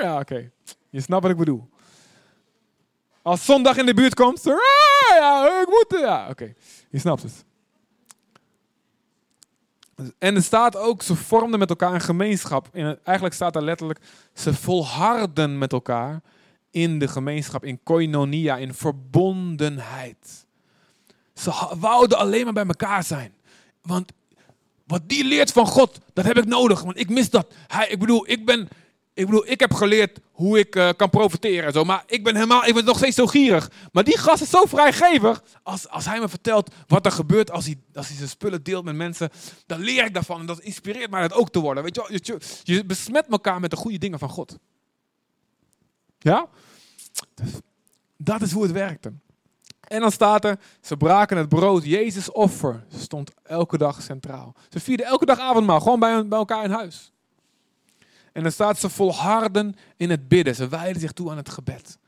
Ja, oké. Je snapt wat ik bedoel. Als zondag in de buurt komt, ja, ik moet. Ja, oké. Je snapt het. En er staat ook, ze vormden met elkaar een gemeenschap. eigenlijk staat er letterlijk, ze volharden met elkaar in de gemeenschap, in koinonia, in verbondenheid. Ze wouden alleen maar bij elkaar zijn. Want wat die leert van God, dat heb ik nodig, want ik mis dat. Hij, ik bedoel, ik ben, ik bedoel, ik heb geleerd hoe ik uh, kan profiteren en zo, maar ik ben helemaal, ik ben nog steeds zo gierig. Maar die gast is zo vrijgevig. Als, als hij me vertelt wat er gebeurt als hij, als hij zijn spullen deelt met mensen, dan leer ik daarvan en dat inspireert mij dat ook te worden. Weet je, je, besmet elkaar met de goede dingen van God. Ja? Dat is hoe het werkte. En dan staat er, ze braken het brood. Jezus offer stond elke dag centraal. Ze vierden elke dag avondmaal, gewoon bij, bij elkaar in huis. En dan staat ze volharden in het bidden. Ze wijden zich toe aan het gebed.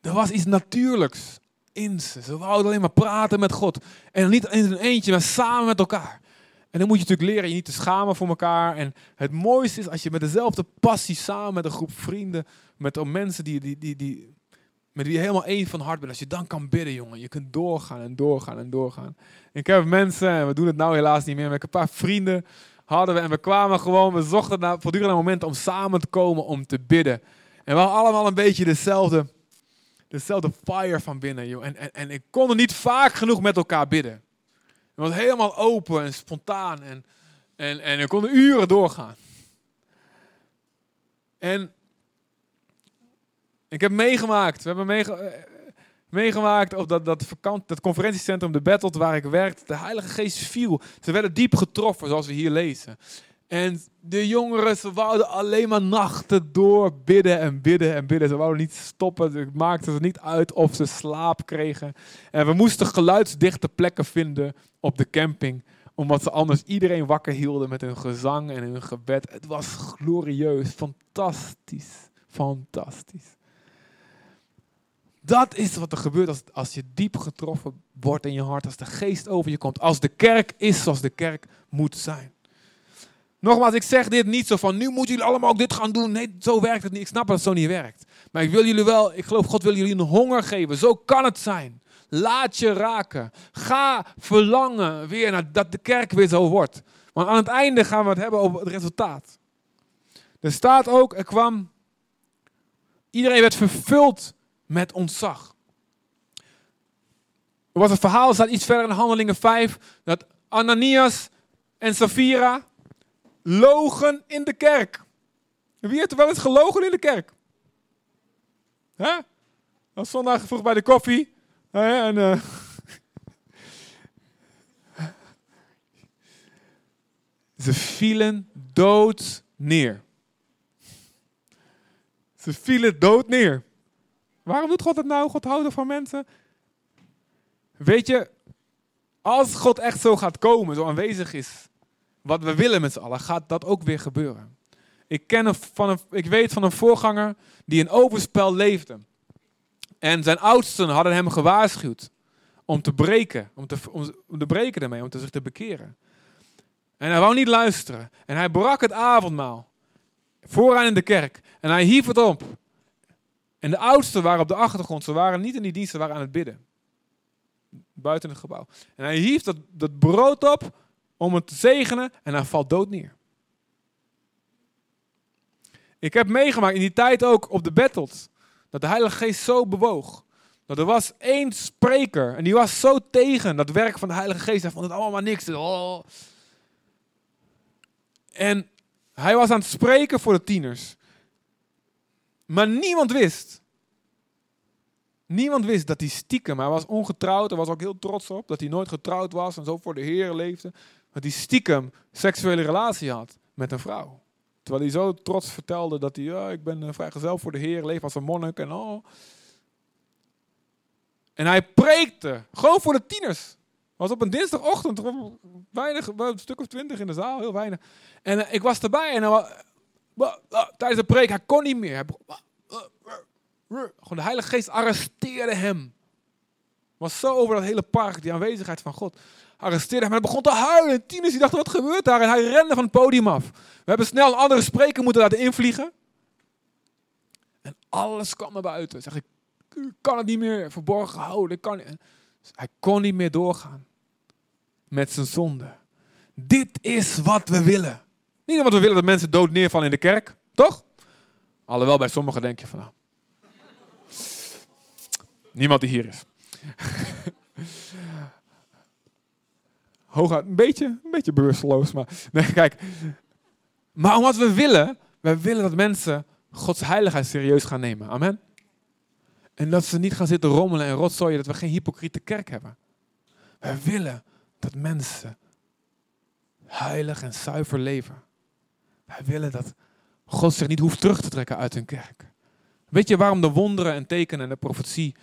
Er was iets natuurlijks in ze. Ze wouden alleen maar praten met God. En niet in een eentje, maar samen met elkaar. En dan moet je natuurlijk leren je niet te schamen voor elkaar. En het mooiste is als je met dezelfde passie samen met een groep vrienden, met mensen die, die, die, die met wie je helemaal één van hart bent. Als je dan kan bidden, jongen. Je kunt doorgaan en doorgaan en doorgaan. Ik heb mensen, en we doen het nou helaas niet meer, met een paar vrienden hadden we. En we kwamen gewoon, we zochten naar, voortdurend moment om samen te komen om te bidden. En we hadden allemaal een beetje dezelfde, dezelfde fire van binnen, joh. En, en, en ik kon er niet vaak genoeg met elkaar bidden. Het was helemaal open en spontaan. En, en, en we konden uren doorgaan. En ik heb meegemaakt. We hebben eh, meegemaakt op dat, dat, vakant, dat conferentiecentrum, de Battle, waar ik werkte. De Heilige Geest viel. Ze werden diep getroffen, zoals we hier lezen. En de jongeren, ze wouden alleen maar nachten door bidden en bidden en bidden. Ze wouden niet stoppen. Het maakte ze niet uit of ze slaap kregen. En we moesten geluidsdichte plekken vinden op de camping Omdat ze anders iedereen wakker hielden met hun gezang en hun gebed. Het was glorieus, fantastisch, fantastisch. Dat is wat er gebeurt als, als je diep getroffen wordt in je hart, als de geest over je komt, als de kerk is zoals de kerk moet zijn. Nogmaals, ik zeg dit niet zo van, nu moeten jullie allemaal ook dit gaan doen. Nee, zo werkt het niet. Ik snap dat het zo niet werkt. Maar ik wil jullie wel, ik geloof God wil jullie een honger geven. Zo kan het zijn. Laat je raken. Ga verlangen weer naar dat de kerk weer zo wordt. Want aan het einde gaan we het hebben over het resultaat. Er staat ook, er kwam, iedereen werd vervuld met ontzag. Er was een verhaal, staat iets verder in Handelingen 5, dat Ananias en Safira logen in de kerk. Wie heeft er wel eens gelogen in de kerk? Hè? Was zondag vroeg bij de koffie. En, uh... Ze vielen dood neer. Ze vielen dood neer. Waarom doet God het nou? God houden van mensen. Weet je, als God echt zo gaat komen, zo aanwezig is, wat we willen met z'n allen, gaat dat ook weer gebeuren. Ik, ken van een, ik weet van een voorganger die in overspel leefde. En zijn oudsten hadden hem gewaarschuwd om te breken, om te, om te breken ermee, om te zich te bekeren. En hij wou niet luisteren. En hij brak het avondmaal. Vooraan in de kerk. En hij hief het op. En de oudsten waren op de achtergrond. Ze waren niet in die dienst, ze waren aan het bidden. Buiten het gebouw. En hij hief dat, dat brood op om het te zegenen en hij valt dood neer. Ik heb meegemaakt in die tijd ook op de battles. Dat de Heilige Geest zo bewoog. Dat er was één spreker en die was zo tegen dat werk van de Heilige Geest. Hij vond het allemaal maar niks. Oh. En hij was aan het spreken voor de tieners. Maar niemand wist. Niemand wist dat hij stiekem, hij was ongetrouwd, hij was ook heel trots op dat hij nooit getrouwd was en zo voor de Heer leefde. Dat hij stiekem seksuele relatie had met een vrouw. Terwijl hij zo trots vertelde dat hij, ja, ik ben vrijgezel voor de Heer, leef als een monnik en oh. En hij preekte, gewoon voor de tieners. Was op een dinsdagochtend, weinig, een stuk of twintig in de zaal, heel weinig. En uh, ik was erbij en tijdens de preek, hij kon niet meer. Gewoon de Heilige Geest arresteerde hem. Was zo over dat hele park, die aanwezigheid van God arresteerde hem. Hij begon te huilen. En tieners die dachten, wat gebeurt daar? En hij rende van het podium af. We hebben snel een andere spreker moeten laten invliegen. En alles kwam naar buiten. Zeg ik, kan het niet meer verborgen houden. Kan niet. hij kon niet meer doorgaan met zijn zonde. Dit is wat we willen. Niet wat we willen dat mensen dood neervallen in de kerk, toch? Alhoewel bij sommigen denk je van, nou, niemand die hier is. hooguit een beetje, een beetje bewusteloos. Maar nee, kijk. Maar omdat we willen, we willen dat mensen Gods heiligheid serieus gaan nemen. Amen. En dat ze niet gaan zitten rommelen en rotzooien, dat we geen hypocriete kerk hebben. We willen dat mensen heilig en zuiver leven. Wij willen dat God zich niet hoeft terug te trekken uit hun kerk. Weet je waarom de wonderen en tekenen en de profetie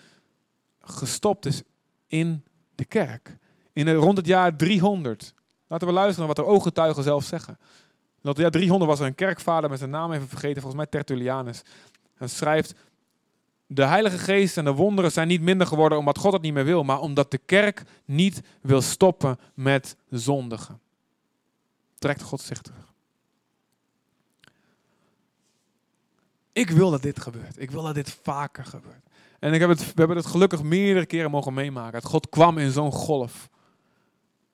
gestopt is in de kerk? in rond het jaar 300. Laten we luisteren naar wat de ooggetuigen zelf zeggen. Rond het jaar 300 was er een kerkvader met zijn naam even vergeten, volgens mij Tertullianus. Hij schrijft, de Heilige Geest en de wonderen zijn niet minder geworden omdat God het niet meer wil, maar omdat de kerk niet wil stoppen met zondigen. Trekt God zich terug. Ik wil dat dit gebeurt. Ik wil dat dit vaker gebeurt. En ik heb het, we hebben het gelukkig meerdere keren mogen meemaken. Dat God kwam in zo'n golf.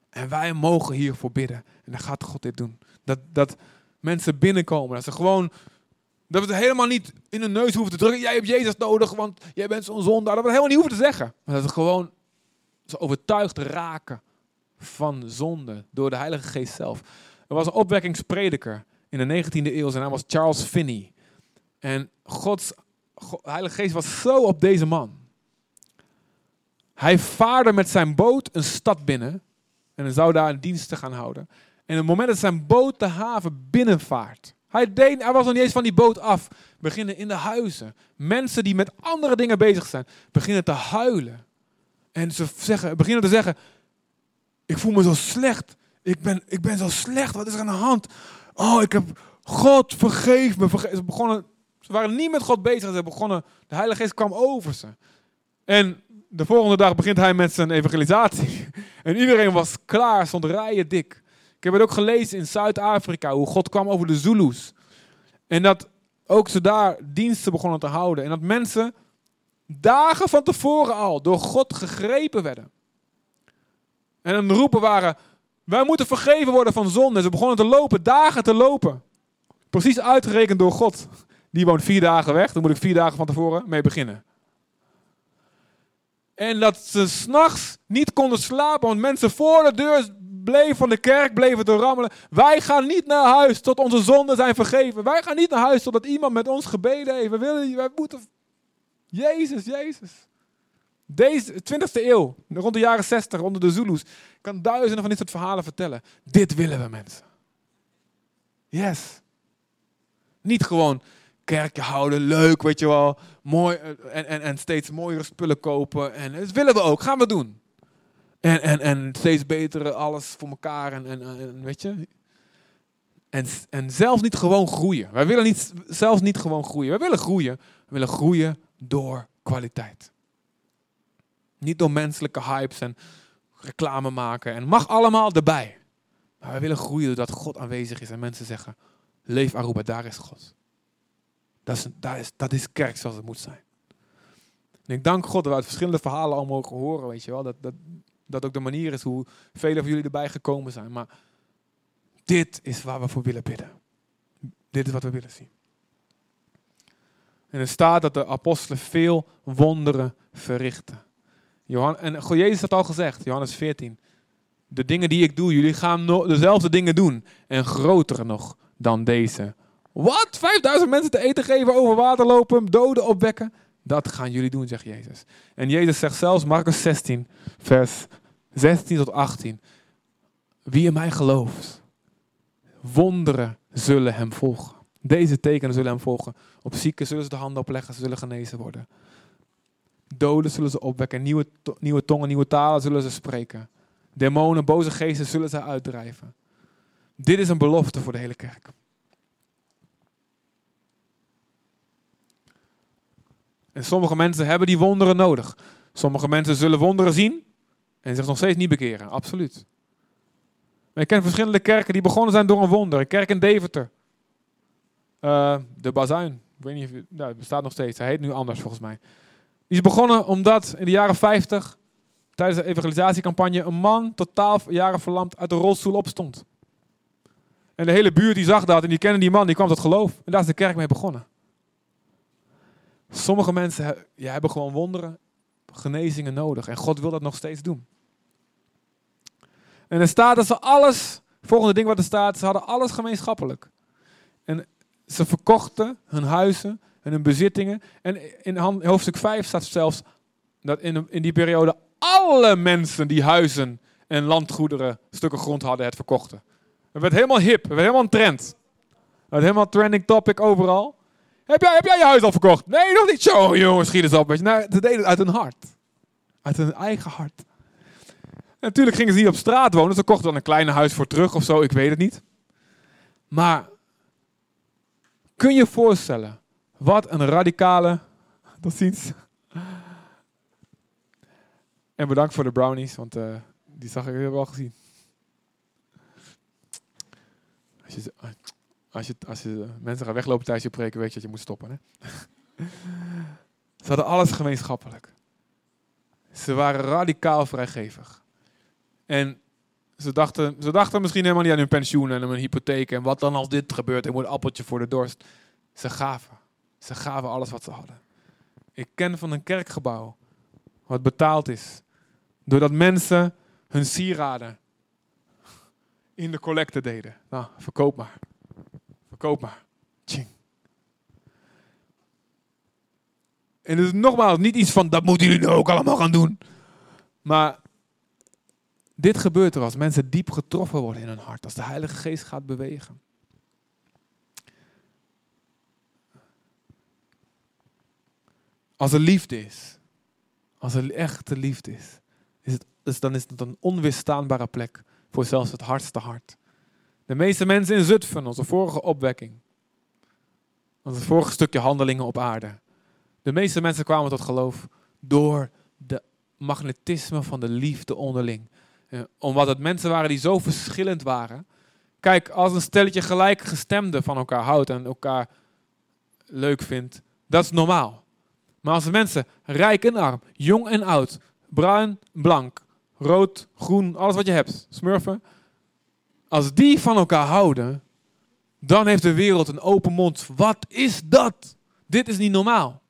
En wij mogen hiervoor bidden. En dan gaat God dit doen. Dat, dat mensen binnenkomen. Dat ze gewoon. Dat we het helemaal niet in de neus hoeven te drukken. Jij hebt Jezus nodig, want jij bent zo'n zondaar. Dat we het helemaal niet hoeven te zeggen. Maar dat we gewoon zo overtuigd raken van zonde door de Heilige Geest zelf. Er was een opwekkingsprediker in de 19e eeuw. Zijn naam was Charles Finney. En Gods Heilige Geest was zo op deze man. Hij vaarde met zijn boot een stad binnen en zou daar een dienst te gaan houden. En op het moment dat zijn boot de haven binnenvaart. Hij, deed, hij was nog niet eens van die boot af. Beginnen in de huizen. Mensen die met andere dingen bezig zijn. Beginnen te huilen. En ze zeggen, beginnen te zeggen. Ik voel me zo slecht. Ik ben, ik ben zo slecht, wat is er aan de hand? Oh, ik heb God, vergeef me. Vergeef. Ze, begonnen, ze waren niet met God bezig, ze begonnen, de Heilige Geest kwam over ze. En de volgende dag begint hij met zijn evangelisatie. En iedereen was klaar, stond rijen dik. Ik heb het ook gelezen in Zuid-Afrika, hoe God kwam over de Zulus. En dat ook ze daar diensten begonnen te houden. En dat mensen dagen van tevoren al door God gegrepen werden. En een roepen waren, wij moeten vergeven worden van zonde. En ze begonnen te lopen, dagen te lopen. Precies uitgerekend door God. Die woont vier dagen weg, daar moet ik vier dagen van tevoren mee beginnen. En dat ze s'nachts niet konden slapen, want mensen voor de deur bleven van de kerk, bleven te rammelen. Wij gaan niet naar huis tot onze zonden zijn vergeven. Wij gaan niet naar huis totdat iemand met ons gebeden heeft. We willen, wij moeten... Jezus, Jezus. Deze 20e eeuw, rond de jaren 60, onder de Zulus. Kan duizenden van dit soort verhalen vertellen. Dit willen we mensen. Yes. Niet gewoon kerkje houden, leuk, weet je wel. Mooi, eh, en, en, en steeds mooiere spullen kopen. En dat willen we ook, gaan we doen. En, en, en steeds betere alles voor elkaar. En, en, en weet je. En, en zelfs niet gewoon groeien. Wij willen niet, zelfs niet gewoon groeien. Wij willen groeien. We willen groeien door kwaliteit. Niet door menselijke hypes en reclame maken. En mag allemaal erbij. Maar wij willen groeien doordat God aanwezig is. En mensen zeggen, leef Aruba, daar is God. Dat is, is, dat is kerk zoals het moet zijn. En ik dank God dat we uit verschillende verhalen al mogen horen, weet je wel. Dat, dat, dat ook de manier is hoe velen van jullie erbij gekomen zijn. Maar dit is waar we voor willen bidden. Dit is wat we willen zien. En er staat dat de apostelen veel wonderen verrichten. Johan, en Jezus had al gezegd, Johannes 14. De dingen die ik doe, jullie gaan dezelfde dingen doen. En grotere nog dan deze. Wat? 5000 mensen te eten geven, over water lopen, doden opwekken? Dat gaan jullie doen, zegt Jezus. En Jezus zegt zelfs, Marcus 16, vers 16 tot 18. Wie in mij gelooft, wonderen zullen hem volgen. Deze tekenen zullen hem volgen. Op zieken zullen ze de handen opleggen, ze zullen genezen worden. Doden zullen ze opwekken, nieuwe, nieuwe tongen, nieuwe talen zullen ze spreken. Demonen, boze geesten zullen ze uitdrijven. Dit is een belofte voor de hele kerk. En sommige mensen hebben die wonderen nodig. Sommige mensen zullen wonderen zien en zich nog steeds niet bekeren. Absoluut. Maar ik ken verschillende kerken die begonnen zijn door een wonder. Een kerk in Deventer. Uh, de Bazuin. Ik weet niet of nou, het bestaat nog steeds. Hij heet nu anders volgens mij. Die is begonnen omdat in de jaren 50, tijdens de evangelisatiecampagne, een man totaal jaren verlamd uit de rolstoel opstond. En de hele buurt die zag dat en die kende die man, die kwam tot geloof. En daar is de kerk mee begonnen. Sommige mensen ja, hebben gewoon wonderen, genezingen nodig. En God wil dat nog steeds doen. En er staat dat ze alles, volgende ding wat er staat, ze hadden alles gemeenschappelijk. En ze verkochten hun huizen en hun bezittingen. En in hoofdstuk 5 staat zelfs dat in, in die periode alle mensen die huizen en landgoederen, stukken grond hadden, het verkochten. Het werd helemaal hip, het werd helemaal een trend. Het werd helemaal trending topic overal. Heb jij, heb jij je huis al verkocht? Nee, nog niet. Zo, jongens, schiet eens op. Nou, ze deden het uit hun hart. Uit hun eigen hart. natuurlijk gingen ze niet op straat wonen. Ze kochten dan een kleine huis voor terug of zo. Ik weet het niet. Maar kun je voorstellen wat een radicale... Tot ziens. En bedankt voor de brownies, want uh, die zag ik wel gezien. Als je, als je, als je mensen gaan weglopen tijdens je preken, weet je dat je moet stoppen. Hè? Ze hadden alles gemeenschappelijk. Ze waren radicaal vrijgevig. En ze dachten, ze dachten misschien helemaal niet aan hun pensioen en aan hun hypotheek. En wat dan als dit gebeurt, ik moet een appeltje voor de dorst. Ze gaven. Ze gaven alles wat ze hadden. Ik ken van een kerkgebouw wat betaald is. Doordat mensen hun sieraden in de collecte deden. Nou, verkoop maar. Koop maar. En het is nogmaals niet iets van, dat moeten jullie nu ook allemaal gaan doen. Maar dit gebeurt er als mensen diep getroffen worden in hun hart. Als de Heilige Geest gaat bewegen. Als er liefde is. Als er echte liefde is. is, het, dan is het een onweerstaanbare plek voor zelfs het hardste hart. De meeste mensen in Zutphen, onze vorige opwekking. Onze vorige stukje handelingen op aarde. De meeste mensen kwamen tot geloof door de magnetisme van de liefde onderling. Eh, omdat het mensen waren die zo verschillend waren. Kijk, als een stelletje gelijkgestemden van elkaar houdt en elkaar leuk vindt, dat is normaal. Maar als mensen rijk en arm, jong en oud, bruin, blank, rood, groen, alles wat je hebt, smurfen. Als die van elkaar houden, dan heeft de wereld een open mond. Wat is dat? Dit is niet normaal.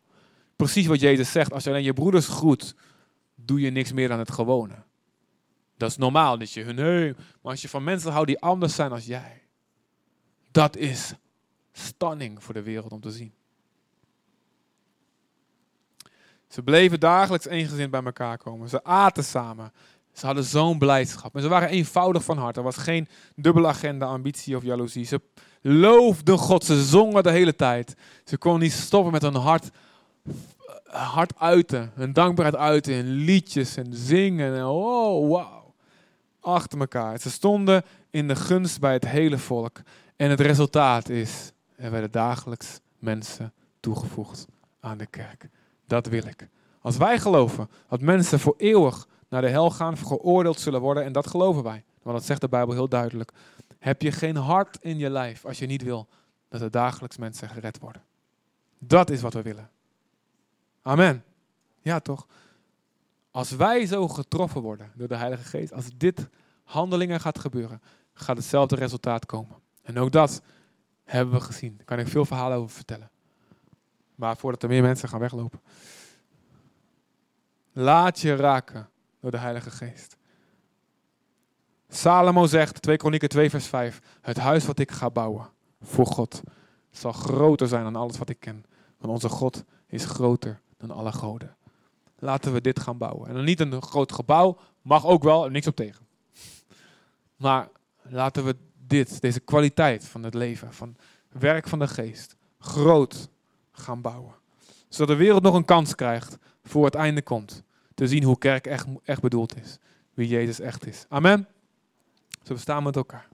Precies wat Jezus zegt, als je alleen je broeders groet, doe je niks meer dan het gewone. Dat is normaal, dat je hun nee, maar als je van mensen houdt die anders zijn als jij, dat is stunning voor de wereld om te zien. Ze bleven dagelijks eengezind bij elkaar komen. Ze aten samen. Ze hadden zo'n blijdschap. En ze waren eenvoudig van hart. Er was geen dubbele agenda, ambitie of jaloezie. Ze loofden God. Ze zongen de hele tijd. Ze konden niet stoppen met hun hart, hart uiten. Hun dankbaarheid uiten in liedjes en zingen. En oh, wauw. Achter elkaar. Ze stonden in de gunst bij het hele volk. En het resultaat is, er werden dagelijks mensen toegevoegd aan de kerk. Dat wil ik. Als wij geloven dat mensen voor eeuwig naar de hel gaan, geoordeeld zullen worden, en dat geloven wij, want dat zegt de Bijbel heel duidelijk, heb je geen hart in je lijf als je niet wil dat er dagelijks mensen gered worden. Dat is wat we willen. Amen. Ja, toch? Als wij zo getroffen worden door de Heilige Geest, als dit handelingen gaat gebeuren, gaat hetzelfde resultaat komen. En ook dat hebben we gezien. Daar kan ik veel verhalen over vertellen. Maar voordat er meer mensen gaan weglopen. Laat je raken door de Heilige Geest. Salomo zegt, 2 Kronieken 2 vers 5, het huis wat ik ga bouwen voor God zal groter zijn dan alles wat ik ken. Want onze God is groter dan alle goden. Laten we dit gaan bouwen. En dan niet een groot gebouw, mag ook wel, niks op tegen. Maar laten we dit, deze kwaliteit van het leven, van werk van de geest, groot gaan bouwen. Zodat de wereld nog een kans krijgt voor het einde komt. Te zien hoe kerk echt, echt bedoeld is. Wie Jezus echt is. Amen. Zo staan met elkaar.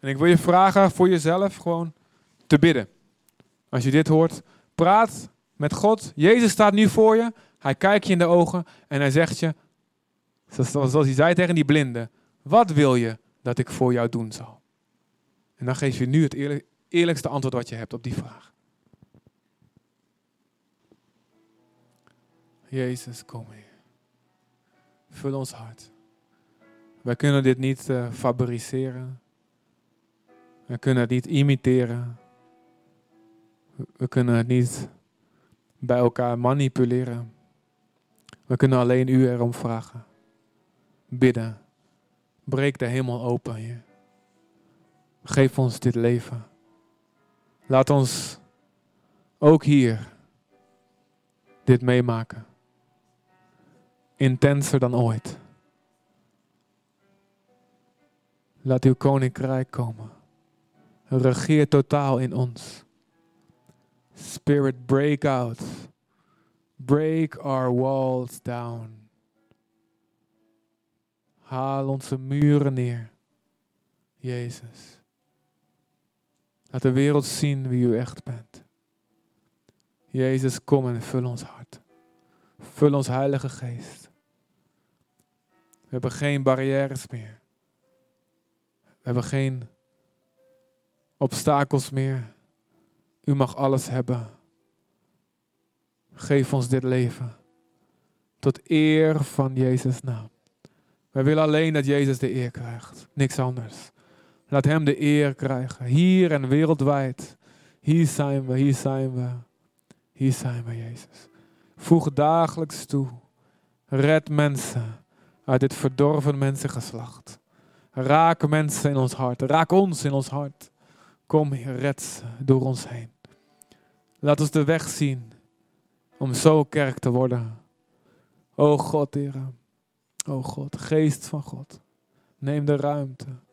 En ik wil je vragen voor jezelf gewoon te bidden. Als je dit hoort, praat met God. Jezus staat nu voor je. Hij kijkt je in de ogen en hij zegt je, zoals hij zei tegen die blinde, wat wil je dat ik voor jou doen zal? En dan geef je nu het eerlijkste antwoord wat je hebt op die vraag. Jezus, kom hier. Vul ons hart. Wij kunnen dit niet uh, fabriceren. We kunnen het niet imiteren. We kunnen het niet bij elkaar manipuleren. We kunnen alleen u erom vragen. Bidden. Breek de hemel open, Heer. Geef ons dit leven. Laat ons ook hier dit meemaken. Intenser dan ooit. Laat uw koninkrijk komen. Regeer totaal in ons. Spirit, break out. Break our walls down. Haal onze muren neer. Jezus. Laat de wereld zien wie u echt bent. Jezus, kom en vul ons hart. Vul ons Heilige Geest. We hebben geen barrières meer. We hebben geen obstakels meer. U mag alles hebben. Geef ons dit leven. Tot eer van Jezus' naam. Wij willen alleen dat Jezus de eer krijgt. Niks anders. Laat Hem de eer krijgen. Hier en wereldwijd. Hier zijn we, hier zijn we. Hier zijn we, Jezus. Voeg dagelijks toe. Red mensen uit dit verdorven mensengeslacht. Raak mensen in ons hart. Raak ons in ons hart. Kom, Heer, red door ons heen. Laat ons de weg zien om zo kerk te worden. O God, Heer. O God, geest van God. Neem de ruimte.